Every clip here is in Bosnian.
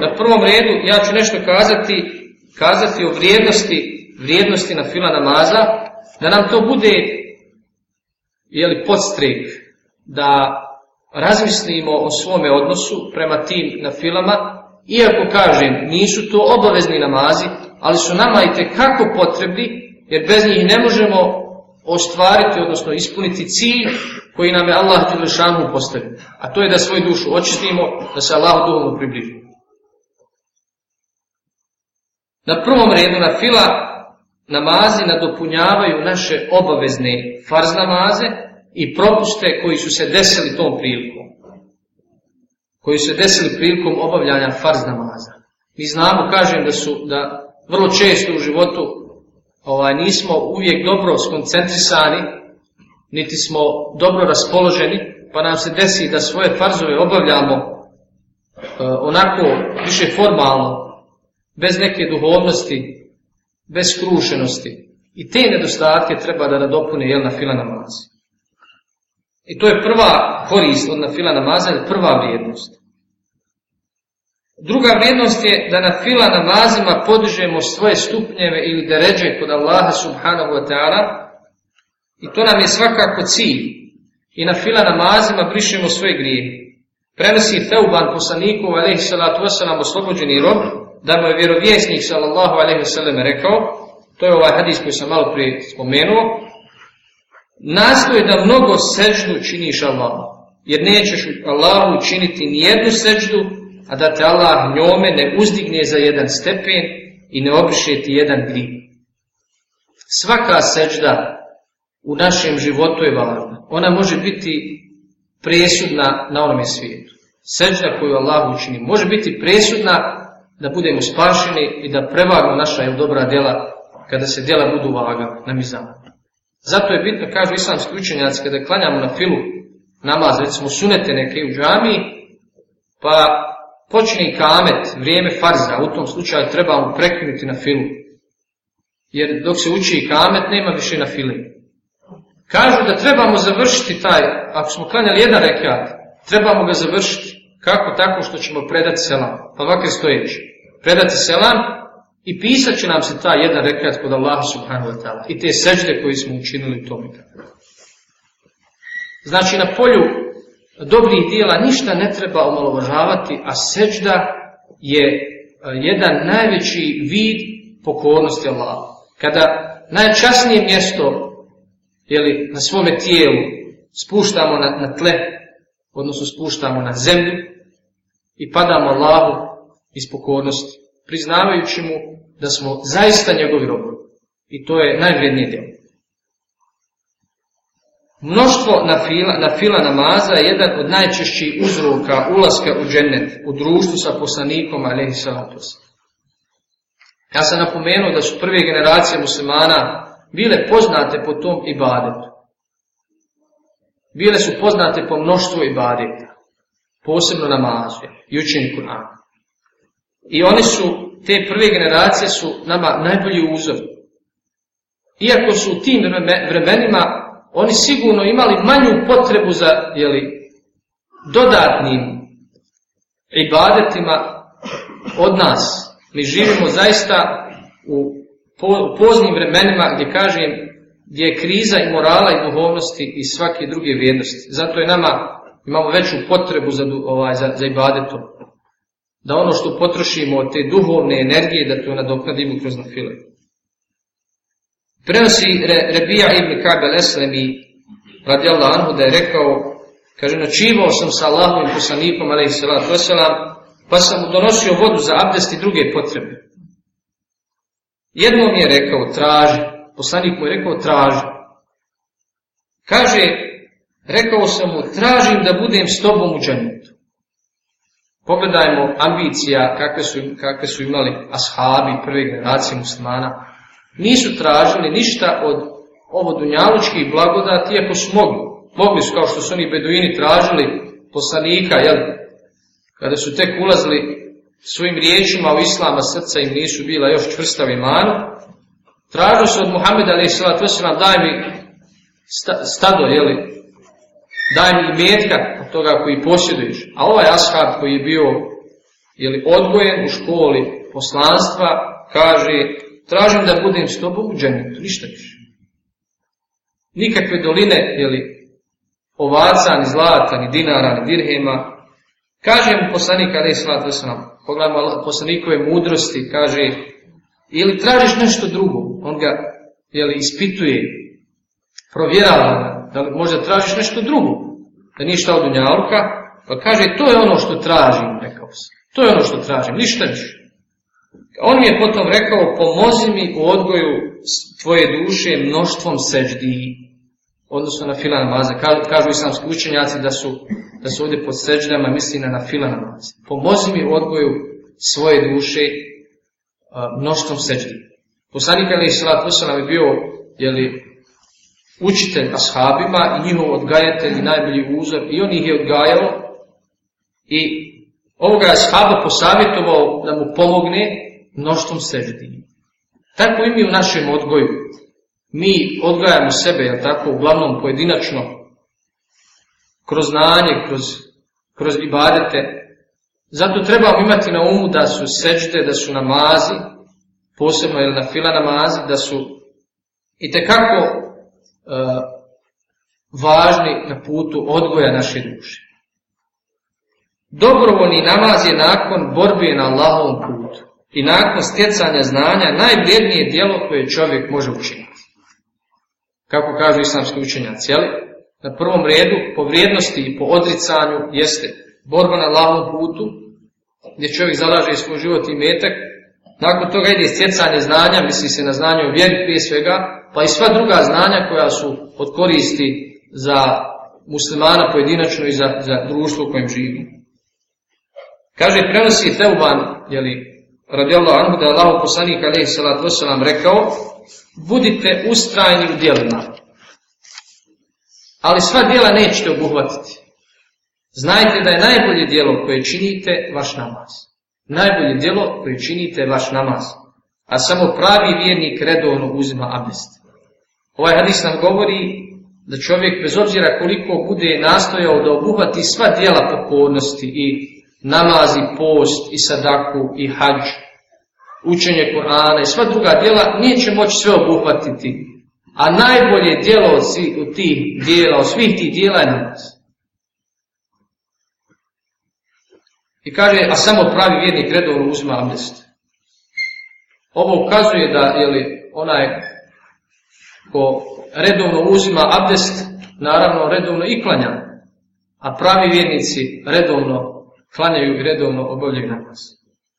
Na prvom redu ja ću nešto kazati, kazati o vrijednosti, vrijednosti na fila namaza, da nam to bude je li podstrek da razmislimo o svome odnosu prema tim na filama, iako kažem, nisu to obavezni namazi, ali su nama i kako potrebni, jer bez njih ne možemo ostvariti, odnosno ispuniti cilj koji nam je Allah Đelešanu postavio. A to je da svoju dušu očistimo, da se Allah duhovno približimo. Na prvom redu na fila namazi nadopunjavaju naše obavezne farz namaze i propuste koji su se desili tom prilikom. Koji su se desili prilikom obavljanja farz namaza. Mi znamo, kažem, da su da vrlo često u životu ovaj, nismo uvijek dobro skoncentrisani, niti smo dobro raspoloženi, pa nam se desi da svoje farzove obavljamo eh, onako više formalno, bez neke duhovnosti, bez skrušenosti. I te nedostatke treba da nadopune jel na fila namazi. I to je prva korist od na fila namaza, je prva vrijednost. Druga vrijednost je da na fila namazima podižemo svoje stupnjeve ili deređe kod Allaha subhanahu wa ta'ala. I to nam je svakako cilj. I na fila namazima brišemo svoje grije. Prenosi Feuban poslaniku, alaihi salatu wasalam, oslobođeni rob, da mu je vjerovjesnik sallallahu alejhi ve sellem rekao to je ovaj hadis koji sam malo pri spomenuo nastoj da mnogo sećdu činiš Allahu jer nećeš Allahu učiniti ni jednu sećdu a da te Allah njome ne uzdigne za jedan stepen i ne obriše ti jedan grih svaka sećda u našem životu je važna ona može biti presudna na onome svijetu Sežda koju Allah učini može biti presudna da budemo spašeni i da prevagnu naša jel, dobra djela kada se djela budu vaga na mizama. Zato je bitno, kažu islamski učenjaci, kada klanjamo na filu namaz, recimo sunete neke u džami, pa počne i kamet, vrijeme farza, u tom slučaju trebamo prekinuti na filu. Jer dok se uči i kamet, nema više na fili. Kažu da trebamo završiti taj, ako smo klanjali jedan rekat, trebamo ga završiti. Kako? Tako što ćemo predati selam. Pa makar stojeći. Predati selam i pisat će nam se ta jedna rekat kod Allaha subhanahu wa ta'ala. I te sežde koje smo učinili tom i tako. Znači na polju dobrih dijela ništa ne treba omalovažavati, a sežda je e, jedan najveći vid pokornosti Allaha. Kada najčasnije mjesto jeli, na svome tijelu spuštamo na, na tle, odnosno spuštamo na zemlju i padamo Allahu iz pokornosti, priznavajući mu da smo zaista njegovi robovi. I to je najvrednije djel. Mnoštvo na fila, na fila namaza je jedan od najčešćih uzroka ulaska u džennet, u društvu sa poslanikom Alehi Salatos. Ja sam napomenuo da su prve generacije muslimana bile poznate po tom ibadetu bile su poznate po mnoštvu ibadeta, posebno namazu i učenju Kur'ana. I oni su, te prve generacije su nama najbolji uzor. Iako su u tim vremenima oni sigurno imali manju potrebu za jeli, dodatnim ibadetima od nas. Mi živimo zaista u poznim vremenima gdje kažem gdje je kriza i morala i duhovnosti i svake druge vrijednosti. Zato je nama imamo veću potrebu za, ovaj, za, za ibadetom. Da ono što potrošimo od te duhovne energije, da to nadoknadimo kroz na file. Prenosi Re, Rebija ibn Kabel Eslem i radijallahu anhu da je rekao, kaže, načivao sam sa Allahom i poslanikom, alaihi salatu wasalam, pa sam donosio vodu za abdest i druge potrebe. Jedno mi je rekao, traži, poslanik mu je rekao, traži. Kaže, rekao sam mu, tražim da budem s tobom u džanetu. Pogledajmo ambicija kakve su, kakve su imali ashabi prve generacije muslimana. Nisu tražili ništa od ovo dunjalučkih blagodati, iako su mogli. Mogli su, kao što su oni beduini tražili poslanika, jel? Kada su tek ulazili svojim riječima u islama srca im nisu bila još čvrsta imanu, Tražio se od Muhammeda alaih sallatu wasallam, daj mi stado, jeli, daj mi metka od toga koji posjeduješ. A ovaj ashab koji je bio jeli, odgojen u školi poslanstva, kaže, tražim da budem s tobom u dženetu, ništa više. Nikakve doline, jeli, ovaca, ni zlata, ni dinara, ni dirhema. Kaže mu poslanik, ali je sva tvrsa nam, pogledamo poslanikove mudrosti, kaže, ili tražiš nešto drugo, on ga jeli, ispituje, provjerava ga, da li možda tražiš nešto drugo, da nije šta od unjavruka, pa kaže, to je ono što tražim, rekao sam, to je ono što tražim, ništa ništa. On mi je potom rekao, pomozi mi u odgoju tvoje duše mnoštvom seđdi, odnosno na fila namaza. Kažu islamski učenjaci da su, da su ovdje pod seđdama, misli na na fila namaza. Pomozi mi u odgoju svoje duše mnoštvom seđdi. Poslanik Ali Isalat Vesalam je bio jeli, učitelj ashabima i njihov odgajatelj i najbolji uzor i on ih je odgajao i ovoga je ashaba posavjetovao da mu pomogne mnoštvom seđdi. Tako i mi u našem odgoju. Mi odgajamo sebe, jel tako, uglavnom pojedinačno, kroz znanje, kroz, kroz ibadete, Zato trebamo imati na umu da su sečte, da su namazi, posebno ili na fila namazi, da su i tekako e, važni na putu odgoja naše duše. Dobrovoljni namaz je nakon borbe na Allahovom putu i nakon stjecanja znanja najvrijednije dijelo koje čovjek može učiniti. Kako kažu islamski učenjaci, jeli? Na prvom redu, po vrijednosti i po odricanju, jeste borba na lavom putu, gdje čovjek zalaže svoj život i metak, nakon toga ide stjecanje znanja, misli se na znanje o vjeri prije svega, pa i sva druga znanja koja su od koristi za muslimana pojedinačno i za, za društvo u kojem živi. Kaže, prenosi Teuban, jeli, radi Allah Anhu, da je Allah poslanik, ali je sam rekao, budite ustrajni u dijelima, ali sva dijela nećete obuhvatiti. Znajte da je najbolje dijelo koje činite vaš namaz. Najbolje dijelo koje činite vaš namaz. A samo pravi vjernik redovno uzima abdest. Ovaj hadis nam govori da čovjek bez obzira koliko bude nastojao da obuhvati sva dijela popornosti i namaz i post i sadaku i hađ, učenje Korana i sva druga dijela, nije će moći sve obuhvatiti. A najbolje dijelo od tih dijela, od svih tih dijela je namaz. I kaže, a samo pravi vjernik redovno uzima abdest. Ovo ukazuje da, jeli, onaj ko redovno uzima abdest, naravno redovno i klanja, a pravi vjernici redovno klanjaju i redovno obavljaju namaz.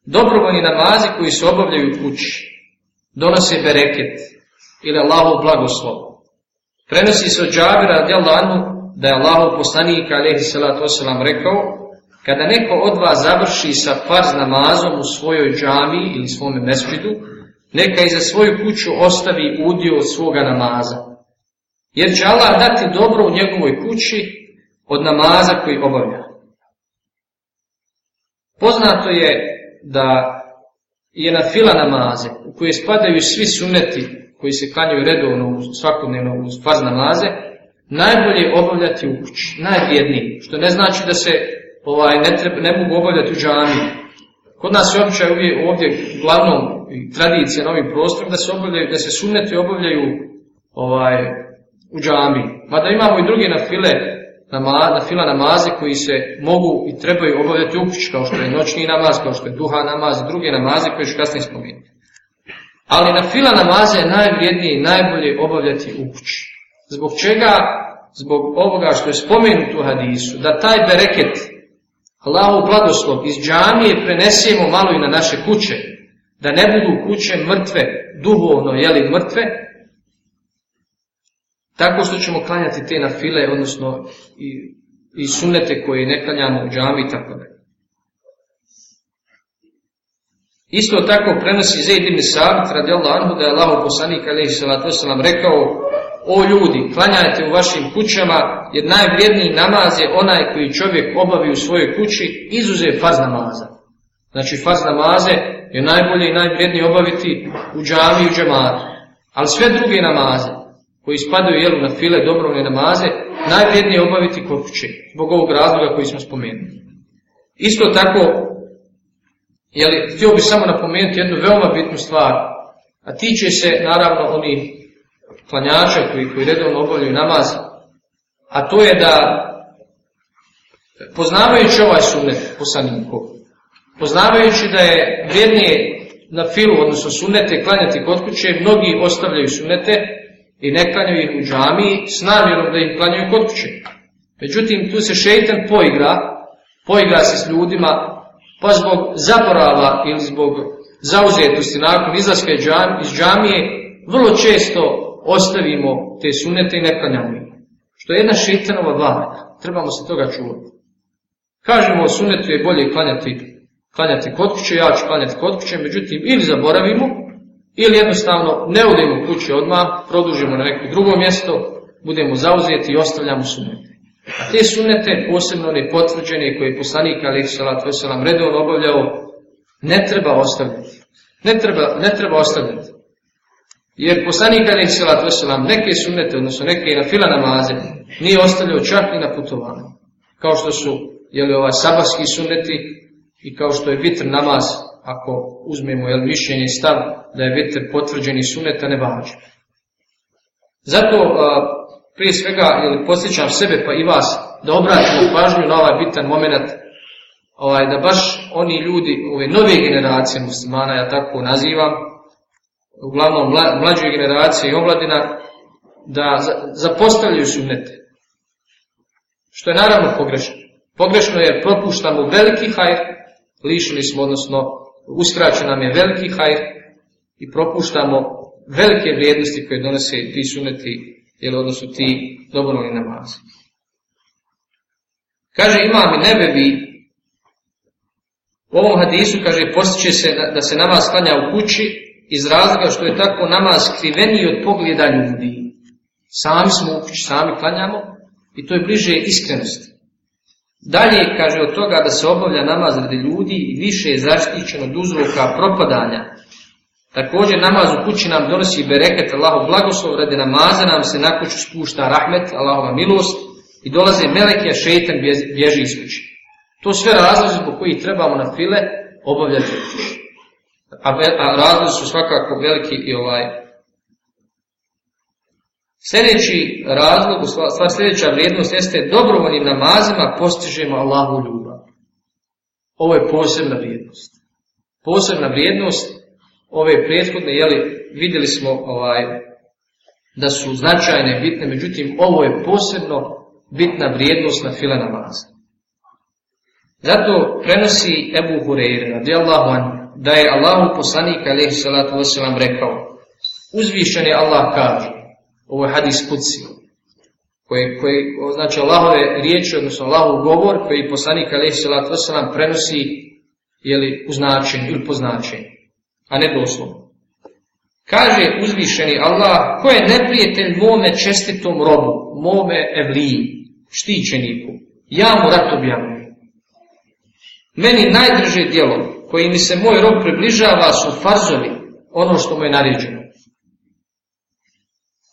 Dobrovoljni namazi koji se obavljaju u kući, donose bereket ili Allahov blagoslov. Prenosi se od džabira da je Allahov poslanik, alaihi salatu wasalam, rekao, Kada neko od vas završi sa farz namazom u svojoj džami ili svome mesđidu, neka i za svoju kuću ostavi udio od svoga namaza. Jer će Allah dati dobro u njegovoj kući od namaza koji obavlja. Poznato je da je na fila namaze u koje spadaju svi suneti koji se klanjaju redovno u svakodnevno uz farz namaze, najbolje obavljati u kući, najvjedniji, što ne znači da se ovaj, ne, treb, ne mogu obavljati u džami. Kod nas je običaj ovdje, ovdje glavnom tradicija na ovim prostorima da se obavljaju, da se sunneti obavljaju ovaj, u džami. Mada imamo i druge na file, na, fila namaze koji se mogu i trebaju obavljati u kući, kao što je noćni namaz, kao što je duha namaz, druge namaze koje ću kasnije spomenuti. Ali na fila namaze je najvrijednije i najbolje obavljati u kući. Zbog čega? Zbog ovoga što je spomenuto u hadisu, da taj bereket, Allahu blagoslov iz džamije prenesemo malo i na naše kuće, da ne budu kuće mrtve, duhovno, jeli mrtve, tako što ćemo klanjati te na file, odnosno i, i sunete koje ne klanjamo u džami, tako da. Isto tako prenosi Zaid ibn Sabit radijallahu anhu da je Allahu poslanik alejhi salatu vesselam rekao o ljudi, klanjajte u vašim kućama, jer najvrijedniji namaz je onaj koji čovjek obavi u svojoj kući, izuzev faz namaza. Znači, faz namaze je najbolje i najvrijedniji obaviti u džami i u džamatu. Ali sve druge namaze, koji spadaju jelu na file dobrovne namaze, najvrijednije obaviti kod kuće, zbog ovog razloga koji smo spomenuli. Isto tako, jeli, htio bih samo napomenuti jednu veoma bitnu stvar, a tiče se, naravno, onih klanjača koji, koji redovno obavljaju namaz, a to je da poznavajući ovaj sunet poslaniku, poznavajući da je vjernije na filu, odnosno sunete, klanjati kod kuće, mnogi ostavljaju sunete i ne klanjaju ih u džami s namjerom da ih klanjaju kod kuće. Međutim, tu se šeitan poigra, poigra se s ljudima, pa zbog zaborava ili zbog zauzetosti nakon izlaska iz džamije, vrlo često ostavimo te sunete i ne klanjamo ih. Što je jedna šeitanova vlaka, trebamo se toga čuvati. Kažemo, sunetu je bolje klanjati, klanjati kod kuće, ja ću klanjati kod kuće, međutim, ili zaboravimo, ili jednostavno ne odemo kuće odmah, produžimo na neko drugo mjesto, budemo zauzeti i ostavljamo sunete. A te sunete, posebno one potvrđene koje je poslanik Ali Salat Veselam redovno obavljao, ne treba ostavljati. Ne treba, ne treba ostavljati. Jer poslanik ali salatu vesselam neke sunnete, odnosno neke na fila namaze, nije ostavljao čak ni na putovanju. Kao što su je li ovaj sabahski sunneti i kao što je vitr namaz, ako uzmemo je mišljenje i stav da je vitr potvrđeni sunnet, a ne važi. Zato a, prije svega ili posjećam sebe pa i vas da obratimo pažnju na ovaj bitan moment ovaj, da baš oni ljudi, ove nove generacije muslimana, ja tako nazivam, uglavnom mla, mlađoj generaciji i omladina, da za, zapostavljaju sunnete. Što je naravno pogrešno. Pogrešno je propuštamo veliki hajr, lišili smo, odnosno uskraćen nam je veliki hajr i propuštamo velike vrijednosti koje donose ti suneti, jel, odnosno ti dobrovni namazi. Kaže, imam i nebevi, u ovom hadisu, kaže, postiće se da se namaz klanja u kući, iz razloga što je tako namaz kriveniji od pogleda ljudi. Sami smo upući, sami klanjamo i to je bliže iskrenosti. Dalje, kaže od toga da se obavlja namaz radi ljudi i više je zaštićen od uzroka propadanja. Također namaz u kući nam donosi bereket Allahov blagoslov radi namaza nam se na kuću spušta rahmet, Allahova milost i dolaze meleke, a šeitan bježi iz kući. To sve razlozi zbog koji trebamo na file obavljati u kući a, a razlozi su svakako veliki i ovaj. Sljedeći razlog, stvar sljedeća vrijednost jeste dobrovoljnim namazima postižemo Allahu ljubav. Ovo je posebna vrijednost. Posebna vrijednost ove prethodne, jeli, vidjeli smo ovaj, da su značajne, bitne, međutim, ovo je posebno bitna vrijednost na file namaza. Zato prenosi Ebu Hureyre, radijallahu anhu, da je Allahu poslanik alejhi salatu vesselam rekao uzvišen je Allah kaže ovo je hadis kutsi koji koji znači Allahove riječi odnosno Allahov govor koji poslanik alejhi salatu vesselam prenosi je li u značenju ili po značenju a ne doslovno kaže uzvišeni Allah ko je neprijatelj mome čestitom robu mome evliji štićeniku ja mu rat objavljujem meni najdrže djelo koji mi se moj rob približava su farzovi, ono što mu je naređeno.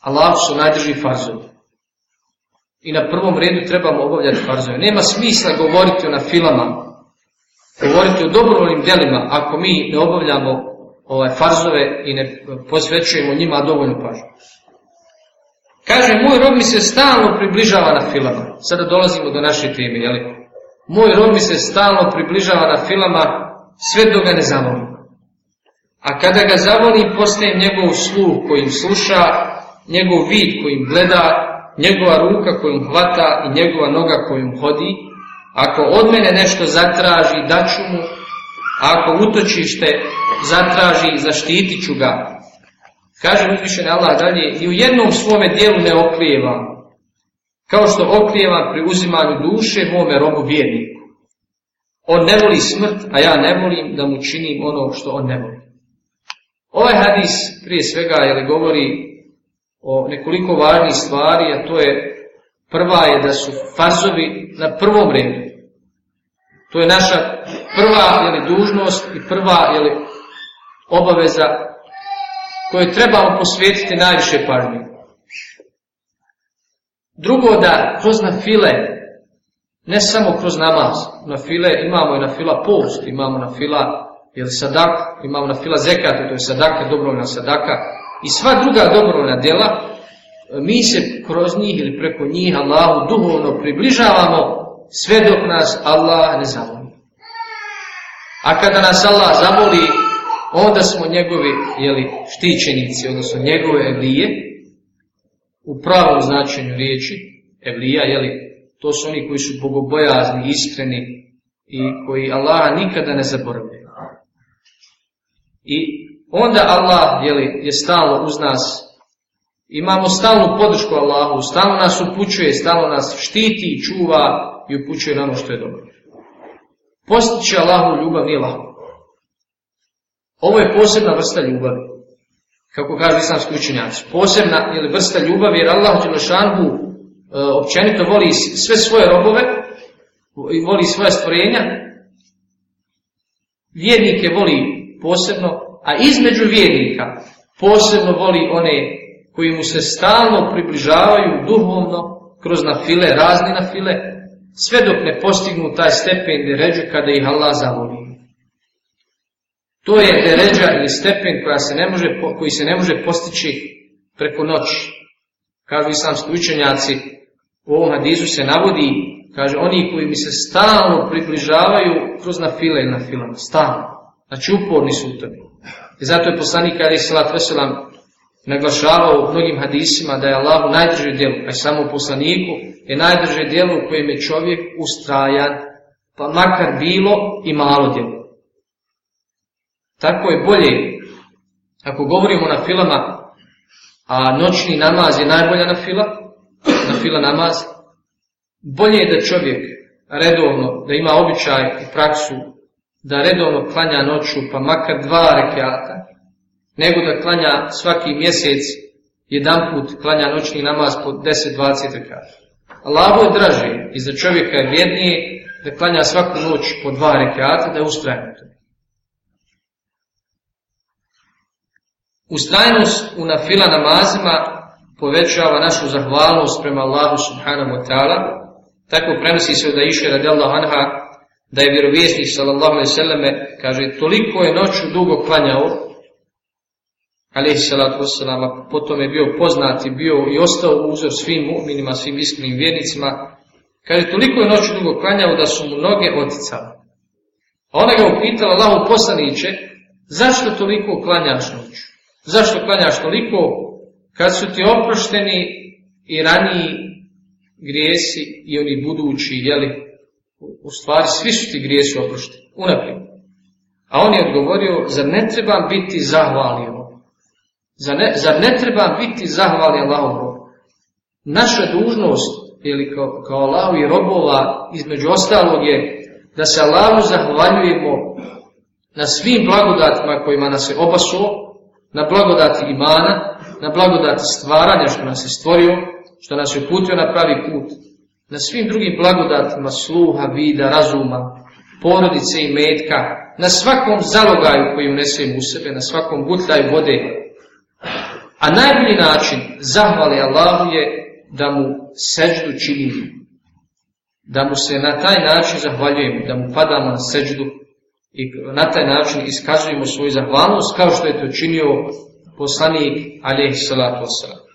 Allah su najdrži farzovi. I na prvom redu trebamo obavljati farzove. Nema smisla govoriti o nafilama, govoriti o dobrovoljnim delima ako mi ne obavljamo ovaj farzove i ne posvećujemo njima dovoljnu pažnju. Kaže, moj rob mi se stalno približava na filama. Sada dolazimo do naše teme, jel'i? Moj rob mi se stalno približava na filama sve do ga ne zavoli. A kada ga zavoli, postaje njegov sluh kojim sluša, njegov vid kojim gleda, njegova ruka kojom hvata i njegova noga kojom hodi. Ako od mene nešto zatraži, daću mu, a ako utočište zatraži, zaštitit ću ga. Kaže uzvišen Allah dalje, i u jednom svome dijelu ne oklijevam, kao što oklijevam pri uzimanju duše mome robu vjerniku. On ne voli smrt, a ja ne volim da mu činim ono što on ne voli. Ovaj hadis prije svega jeli, govori o nekoliko važnih stvari, a to je prva je da su farzovi na prvom redu. To je naša prva jeli, dužnost i prva jeli, obaveza koje trebamo posvetiti najviše pažnje. Drugo da kroz na file ne samo kroz namaz, na file imamo i na fila post, imamo na fila ili sadak, imamo na fila zekate, to je sadaka, dobrovna sadaka, i sva druga dobrovna djela, mi se kroz njih ili preko njih Allahu duhovno približavamo sve dok nas Allah ne zavoli. A kada nas Allah zavoli, onda smo njegovi jeli, štićenici, odnosno njegove evlije, u pravom značenju riječi, evlija, jeli, to su oni koji su bogobojazni, iskreni i koji Allaha nikada ne zaboravljaju. I onda Allah jeli, je stalno uz nas, imamo stalnu podršku Allahu, stalno nas upućuje, stalno nas štiti, čuva i upućuje na ono što je dobro. Postići Allahu ljubav nije lahko. Ovo je posebna vrsta ljubavi. Kako kažu islamski učenjaci. Posebna ili vrsta ljubavi jer Allah Đelešanhu E, općenito voli sve svoje robove, voli svoje stvorenja, vjernike voli posebno, a između vjernika posebno voli one koji mu se stalno približavaju duhovno, kroz nafile, razni nafile, sve dok ne postignu taj stepen deređa kada ih Allah zavoli. To je deređa ili stepen koja se ne može, koji se ne može postići preko noći. Kažu islamski učenjaci, u ovom hadisu se navodi, kaže, oni koji mi se stalno približavaju kroz na file ili na filama, stalno. Znači, uporni su u tome. I zato je poslanik Ali Salat Veselam naglašavao u mnogim hadisima da je Allahu najdrže djelo, pa je samo u poslaniku, je najdrže djelo u kojem je čovjek ustrajan, pa makar bilo i malo djelo. Tako je bolje, ako govorimo na filama, A noćni namaz je najbolja na fila, na fila namaz. Bolje je da čovjek redovno, da ima običaj i praksu, da redovno klanja noću, pa makar dva rekiata, nego da klanja svaki mjesec, jedan put klanja noćni namaz po 10-20 rekiata. Allahu je draži i za čovjeka je vjednije da klanja svaku noć po dva rekiata, da je ustrajeno. Ustajnost u nafila namazima povećava našu zahvalnost prema Allahu subhanahu wa ta'ala. Tako prenosi se da iše radi Allah anha da je vjerovjesnik sallallahu alaihi sallame kaže toliko je noću dugo klanjao alaihi sallatu wasallama potom je bio poznat i bio i ostao uzor svim mu'minima, svim iskrenim vjernicima kaže toliko je noću dugo klanjao da su mu noge oticale. A ona ga upitala Allahu poslaniće zašto toliko klanjaš noću? Zašto klanjaš toliko kad su ti oprošteni i raniji grijesi i oni budući, jeli, u stvari svi su ti grijesi oprošteni, unaprijed. A on je odgovorio, zar ne treba biti zahvalio? Zar ne, zar ne treba biti zahvalio Allahom Naša dužnost, ili kao, kao Allah i robova, između ostalog je da se Allahu zahvaljujemo na svim blagodatima kojima nas je obasuo, na blagodati imana, na blagodati stvaranja što nas je stvorio, što nas je putio na pravi put, na svim drugim blagodatima sluha, vida, razuma, porodice i metka, na svakom zalogaju koji unesem u sebe, na svakom butlaju vode. A najbolji način zahvali Allahu je da mu seđu činimo. Da mu se na taj način zahvaljujemo, da mu padamo na seđu, i na taj način iskazujemo svoju zahvalnost kao što je to činio poslanik alejhi salatu vesselam